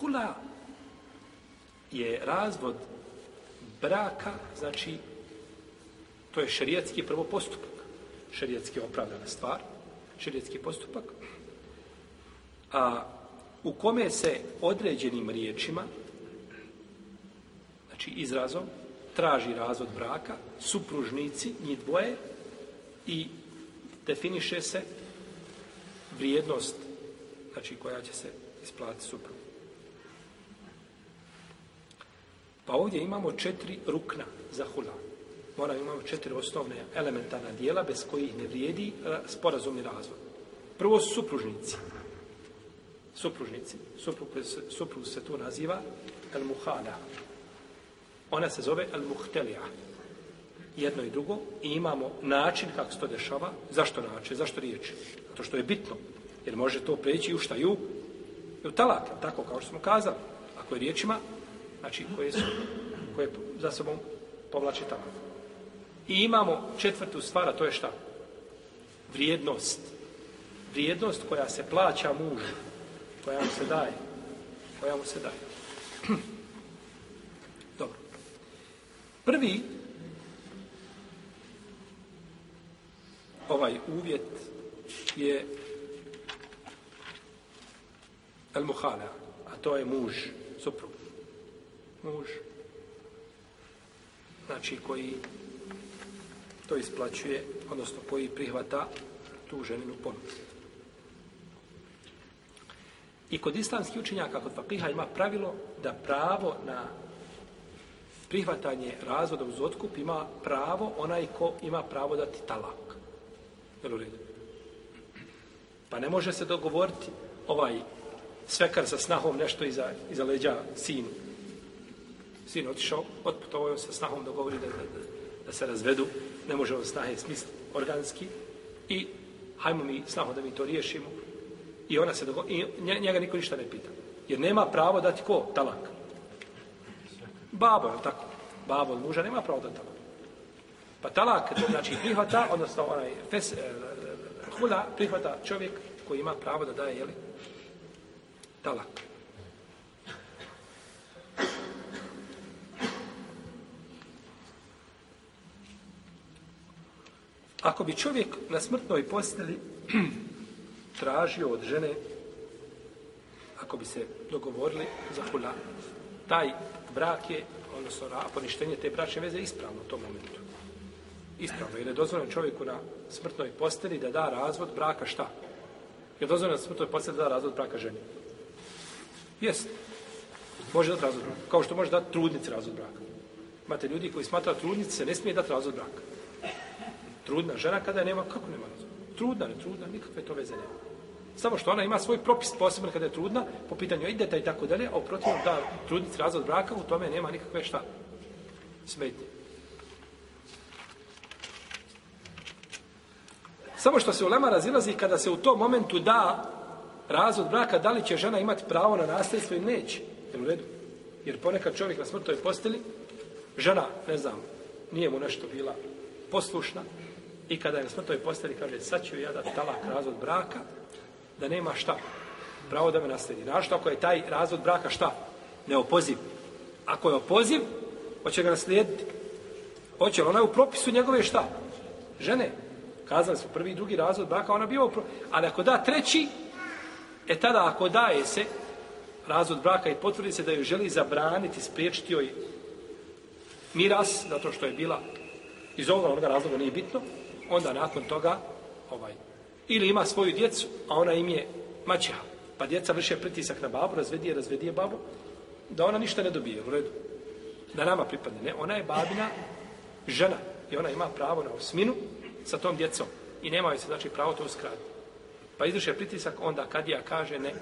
Hula je razvod braka, znači, to je šerijetski prvo postupak. Šerijetski je opravljena stvar, šerijetski postupak. A u kome se određenim riječima, znači izrazom, traži razvod braka, supružnici, njih dvoje, i definiše se vrijednost, znači koja će se isplatiti supružnici. Pa ovdje imamo četiri rukna za hula. Mora imamo četiri osnovne elementarna dijela bez kojih ne vrijedi e, sporazumni razvoj. Prvo su supružnici. Supružnici. Supruk, supruk se tu naziva El Muhada. Ona se zove El Muhtelija. Jedno i drugo. I imamo način kako se to dešava. Zašto način? Zašto riječ? To što je bitno. Jer može to preći u šta ju? U talak. Tako kao što smo kazali. Ako je riječima, znači koje su koje za sobom povlači tamo. I imamo četvrtu stvar, a to je šta? Vrijednost. Vrijednost koja se plaća mužu, koja mu se daje. Koja mu se daje. Dobro. Prvi ovaj uvjet je el muhala, a to je muž, supru muž znači koji to isplaćuje, odnosno koji prihvata tu ženinu ponudu. I kod islamskih učenjaka, kod fakriha, ima pravilo da pravo na prihvatanje razvoda uz otkup ima pravo onaj ko ima pravo dati talak. Jel u redu? Pa ne može se dogovoriti ovaj svekar sa snahom nešto iza, iza leđa sinu sin otišao, otputovao sa snahom da govori da, da, da, da se razvedu, ne može od snahe smisl organski i hajmo mi snahom da mi to riješimo i ona se dogo... i njega niko ništa ne pita. Jer nema pravo dati ko? Talak. Babo, je tako? Babo od muža nema pravo dati talak. Pa talak, znači prihvata, odnosno onaj fes, eh, hula prihvata čovjek koji ima pravo da daje, jeli? Talak. Talak. Ako bi čovjek na smrtnoj posteli tražio od žene, ako bi se dogovorili za hula, taj brak je, odnosno poništenje te bračne veze, ispravno u tom momentu. Ispravno, jer je dozvoljeno čovjeku na smrtnoj posteli da da razvod braka šta? Je dozvoljeno na smrtnoj posteli da da razvod braka žene? Jest. Može dati razvod braka. Kao što može dati trudnici razvod braka. Imate ljudi koji smatra trudnici se ne smije dati razvod braka. Trudna žena kada je nema, kako nema razvoda? Trudna, ne trudna, nikakve to veze nema. Samo što ona ima svoj propis posebno kada je trudna, po pitanju ideta i tako dalje, a u protivnom ta trudnica razvod braka, u tome nema nikakve šta smetnje. Samo što se u lema razilazi kada se u tom momentu da razvod braka, da li će žena imati pravo na nasljedstvo ili neće. Je u redu? Jer ponekad čovjek na smrtoj posteli, žena, ne znam, nije mu nešto bila poslušna, I kada je na smrtoj posteli, kaže, sad ću ja da talak razvod braka, da nema šta pravo da me nasledi. Našto ako je taj razvod braka šta? Neopoziv. Ako je opoziv, hoće ga naslijediti. Hoće, ona je u propisu njegove šta? Žene. Kazali su prvi i drugi razvod braka, ona bio u propisu. Ali ako da treći, e tada ako daje se razvod braka i potvrdi se da ju želi zabraniti, spriječiti joj miras, zato što je bila iz ovoga onoga razloga nije bitno, onda nakon toga ovaj ili ima svoju djecu, a ona im je maćeha. Pa djeca vrše pritisak na babu, razvedi je, razvedi je babu, da ona ništa ne dobije, u redu. Da nama pripadne, ne. Ona je babina žena i ona ima pravo na osminu sa tom djecom. I nema joj se, znači, pravo to uskraditi. Pa izvrše pritisak, onda kadija kaže ne.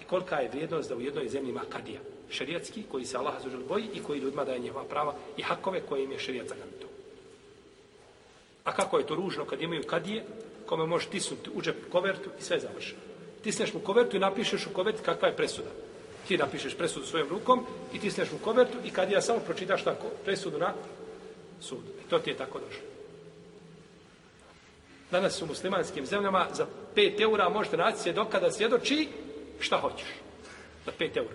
I kolika je vrijednost da u jednoj zemlji ima kadija? Šerijatski, koji se Allah zaželi boji i koji ljudima daje njeva prava i hakove koje im je šerijat zagadio. A kako je to ružno kad imaju kadije, kome možeš tisnuti u džep kovertu i sve završi. Tisneš mu kovertu i napišeš u kovertu kakva je presuda. Ti napišeš presudu svojom rukom i tisneš mu kovertu i kadija samo pročitaš tako presudu na sud. I to ti je tako došlo. Danas u muslimanskim zemljama za 5 eura možete naći svjedoka da svjedoči šta hoćeš. Za 5 eura.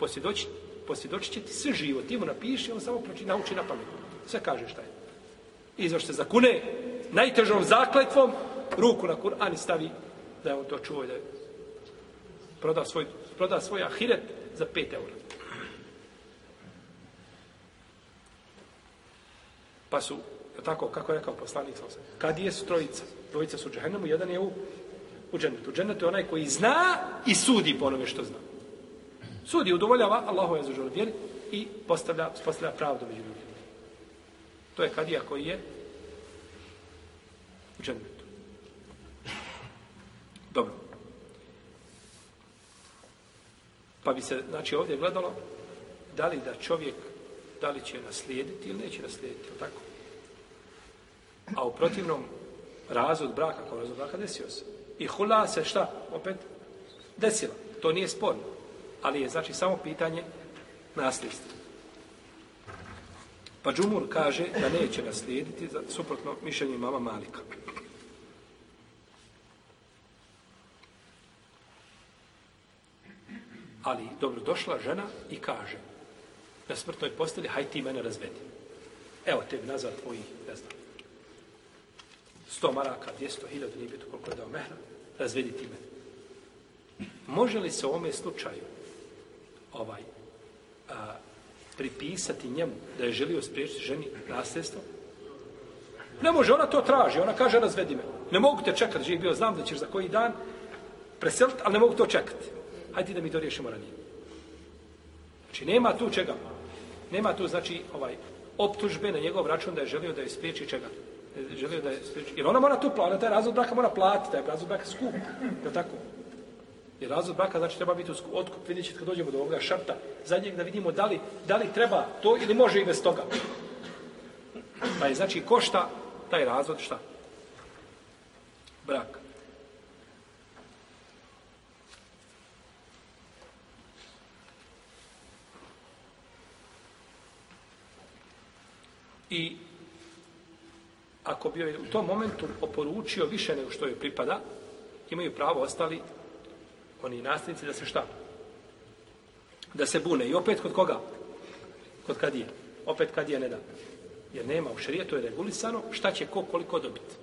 Posvjedoči, posvjedoči će ti sve živo. Ti mu napiši, on samo proči, nauči na pamet. Sve kaže šta je izvor se zakune najtežom zakletvom ruku na Kur'an i stavi da je on to čuo i da je proda svoj, proda svoj ahiret za 5 eura. Pa su, tako kako je rekao poslanik, kad je su trojica? Dvojica su u džahennemu, jedan je u, u džennetu. U džennetu je onaj koji zna i sudi po onome što zna. Sudi, udovoljava, Allahu je zažel vjer i postavlja, postavlja pravdu među ljudima. To je kadija koji je u džennetu. Dobro. Pa bi se, znači, ovdje gledalo da li da čovjek, da li će naslijediti ili neće naslijediti, ili tako? A u protivnom razvod braka, kao razvod braka, desio se. I hula se šta? Opet? Desila. To nije sporno. Ali je, znači, samo pitanje nasljedstva. Pa Džumur kaže da neće naslijediti suprotno mišljenju mama Malika. Ali dobrodošla žena i kaže na smrtnoj posteli, haj ti mene razvedi. Evo tebi nazad tvoji, ne znam, 100 maraka, 200, 1000, nije bitu koliko je dao mehra, razvedi ti mene. Može li se u ovome slučaju ovaj, a, pripisati njemu da je želio spriječiti ženi nasljedstvo? Ne može, ona to traži, ona kaže razvedi me. Ne mogu te čekati, živi bio, znam da ćeš za koji dan preseliti, ali ne mogu to čekati. Hajde da mi to riješimo ranije. Znači, nema tu čega. Nema tu, znači, ovaj, optužbe na njegov račun da je želio da je spriječi čega. Je želio da je spriječi. Jer ona mora tu platiti, taj razvod braka mora platiti, taj razvod braka skup. Je tako? Jer razvod braka znači treba biti otkup, vidjet ćete kad dođemo do ovoga šarta zadnjeg da vidimo da li, da li treba to ili može i bez toga. Pa je znači košta taj razvod šta? Brak. I ako bi joj u tom momentu oporučio više nego što joj pripada, imaju pravo ostali oni nastavnici, da se šta? Da se bune. I opet kod koga? Kod kad je? Opet kad je ne da. Jer nema u šarijetu je regulisano šta će ko koliko dobiti.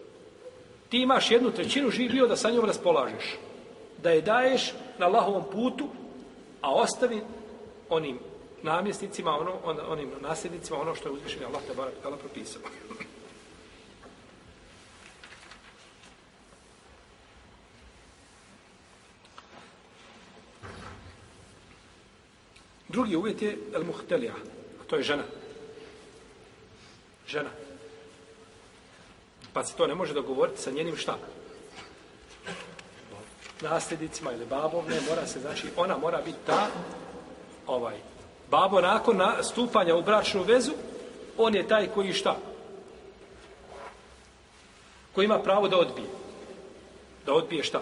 Ti imaš jednu trećinu živio da sa njom raspolažeš. Da je daješ na Allahovom putu, a ostavi onim namjesnicima, ono, on, onim nasljednicima ono što je uzvišenje Allah te barak propisao. Drugi uvjet je el muhtelija, a to je žena. Žena. Pa se to ne može dogovoriti sa njenim šta? Nasljednicima ili babom, ne, mora se, znači, ona mora biti ta, ovaj, babo nakon na, stupanja u bračnu vezu, on je taj koji šta? Koji ima pravo da odbije. Da odbije šta?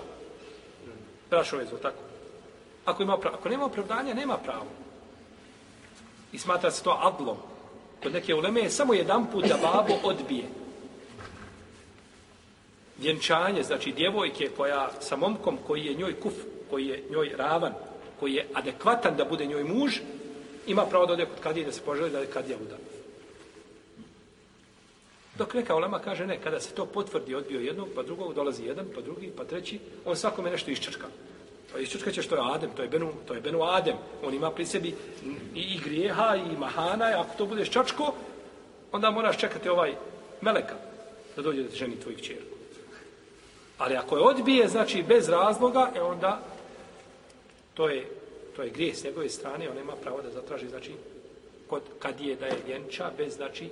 Bračnu vezu, tako? Ako ima pravo. Ako nema opravdanja, nema pravo. I smatra se to adlom. Kod neke uleme je samo jedan put da babo odbije. Vjenčanje, znači djevojke koja sa momkom koji je njoj kuf, koji je njoj ravan, koji je adekvatan da bude njoj muž, ima pravo da ode kod kadije da se poželi da je kadija udan. Dok neka ulema kaže ne, kada se to potvrdi odbio jednog, pa drugog, dolazi jedan, pa drugi, pa treći, on svakome nešto iščrka. Pa Iščučka će što je Adem, to je Benu, to je Benu Adem. On ima pri sebi i, i grijeha i mahana, ako to budeš čačko, onda moraš čekati ovaj meleka da dođe da ženi tvojih čerku. Ali ako je odbije, znači bez razloga, e onda to je, to je grije s njegove strane, on nema pravo da zatraži, znači, kod, kad je da je vjenča, bez, znači,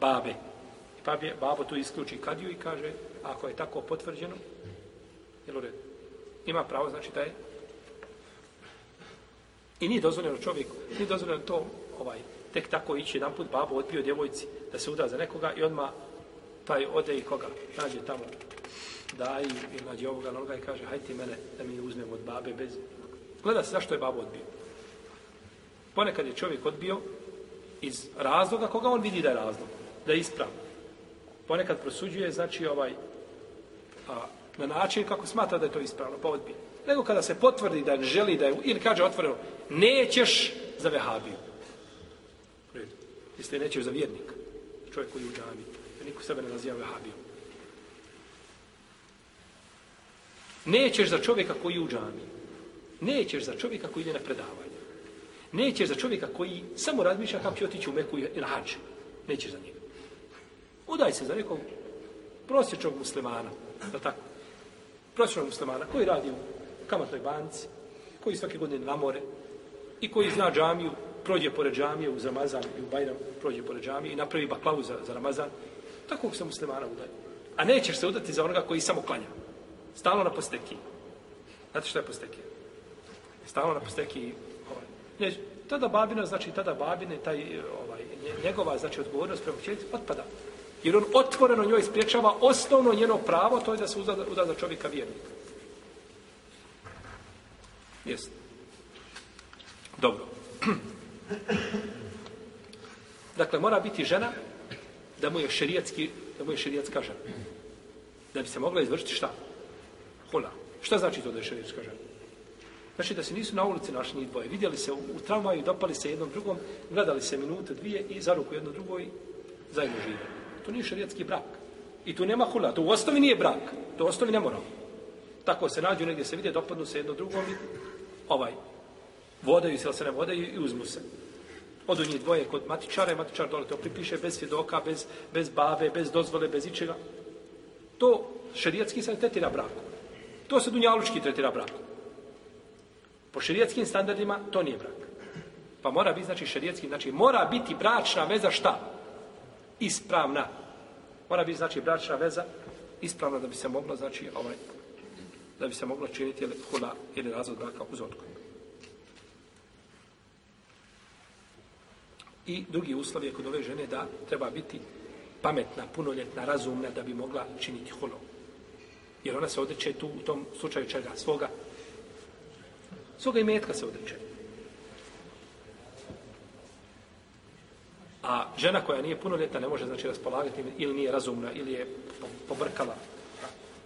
babe. I pa babe, babo tu isključi kadiju i kaže, ako je tako potvrđeno, je u redu? ima pravo, znači da je i nije dozvoljeno čovjeku, nije dozvoljeno to ovaj, tek tako ići jedan put babu odbio djevojci da se uda za nekoga i odma taj ode i koga nađe tamo da i, i nađe ovoga noga i kaže hajde ti mene da mi uzmem od babe bez gleda se zašto je babu odbio ponekad je čovjek odbio iz razloga koga on vidi da je razlog da je ispravno ponekad prosuđuje znači ovaj a, na način kako smatra da je to ispravno, pa odbije. Nego kada se potvrdi da želi da je, ili kaže otvoreno, nećeš za vehabiju. Jeste nećeš za vjernika, čovjek koji je u džami, da niko sebe ne naziva vehabijom. Nećeš za čovjeka koji je u džami. Nećeš za čovjeka koji ide na predavanje. Nećeš za čovjeka koji samo razmišlja kako će otići u Meku i na hađu. Nećeš za njega. Udaj se za nekog prosječnog muslimana. Da tako? prosječnog muslimana koji radi u kamatnoj banci, koji svake godine na more i koji zna džamiju, prođe pored džamije uz Ramazan i u Bajram prođe pored džamije i napravi baklavu za, za Ramazan, takvog se muslimana udaje. A nećeš se udati za onoga koji samo klanja. Stalo na posteki. Znate što je posteki? Stalo na posteki. Ovaj. Neće, tada babina, znači tada babine, taj ovaj, njegova, znači odgovornost prema čeljicu, otpada. Jer on otvoreno njoj spriječava osnovno njeno pravo, to je da se uda, uda za čovjeka vjernika. Jeste. Dobro. Dakle, mora biti žena da mu je šerijatski, da mu je šerijatska žena. Da bi se mogla izvršiti šta? Hula. Šta znači to da je šerijatska žena? Znači da se nisu na ulici našli ni dvoje. Vidjeli se u, u tramvaju, dopali se jednom drugom, gledali se minute, dvije i za ruku jedno drugoj zajedno živjeli to nije šarijatski brak. I tu nema hula, to u osnovi nije brak. To u osnovi ne mora. Tako se nađu negdje se vide, dopadnu se jedno drugom i ovaj, vodaju se ili se ne vodaju i uzmu se. Odu njih dvoje kod matičara i matičar dole to pripiše bez svjedoka, bez, bez bave, bez dozvole, bez ičega. To šarijatski se ne tretira braku. To se dunjalučki tretira braku. Po šarijatskim standardima to nije brak. Pa mora biti, znači, šarijatski, znači, mora biti bračna veza šta? Šta? ispravna. Mora biti, znači, bračna veza ispravna da bi se mogla, znači, ovaj, da bi se mogla činiti ili hula ili razvod braka uz otkoj. I drugi uslov je kod ove žene da treba biti pametna, punoljetna, razumna da bi mogla činiti hulu. Jer ona se odreće tu u tom slučaju čega? Svoga? Svoga i metka se odreće. A žena koja nije punoljetna ne može znači raspolagati ili nije razumna ili je pobrkala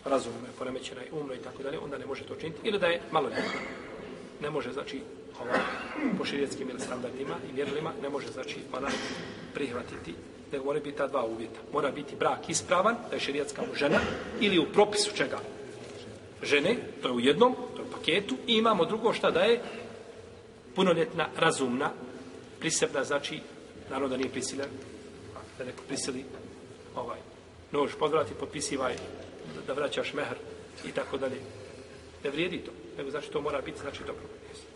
razumno je poremećena i umro i tako dalje, onda ne može to činiti. Ili da je malo ljetna. Ne može, znači, ovaj, po širijetskim ili standardima i mjerilima, ne može, znači, ona prihvatiti. Ne mora biti ta dva uvjeta. Mora biti brak ispravan, da je širijetska mu žena, ili u propisu čega? Žene, to je u jednom, to je u paketu, i imamo drugo šta da je punoljetna, razumna, prisebna, znači, Naravno da nije prisiljen, da neko prisili ovaj nož podvrati, potpisivaj, da, da vraćaš mehr i tako dalje. Ne vrijedi to, nego znači to mora biti, znači dobro. Jesu.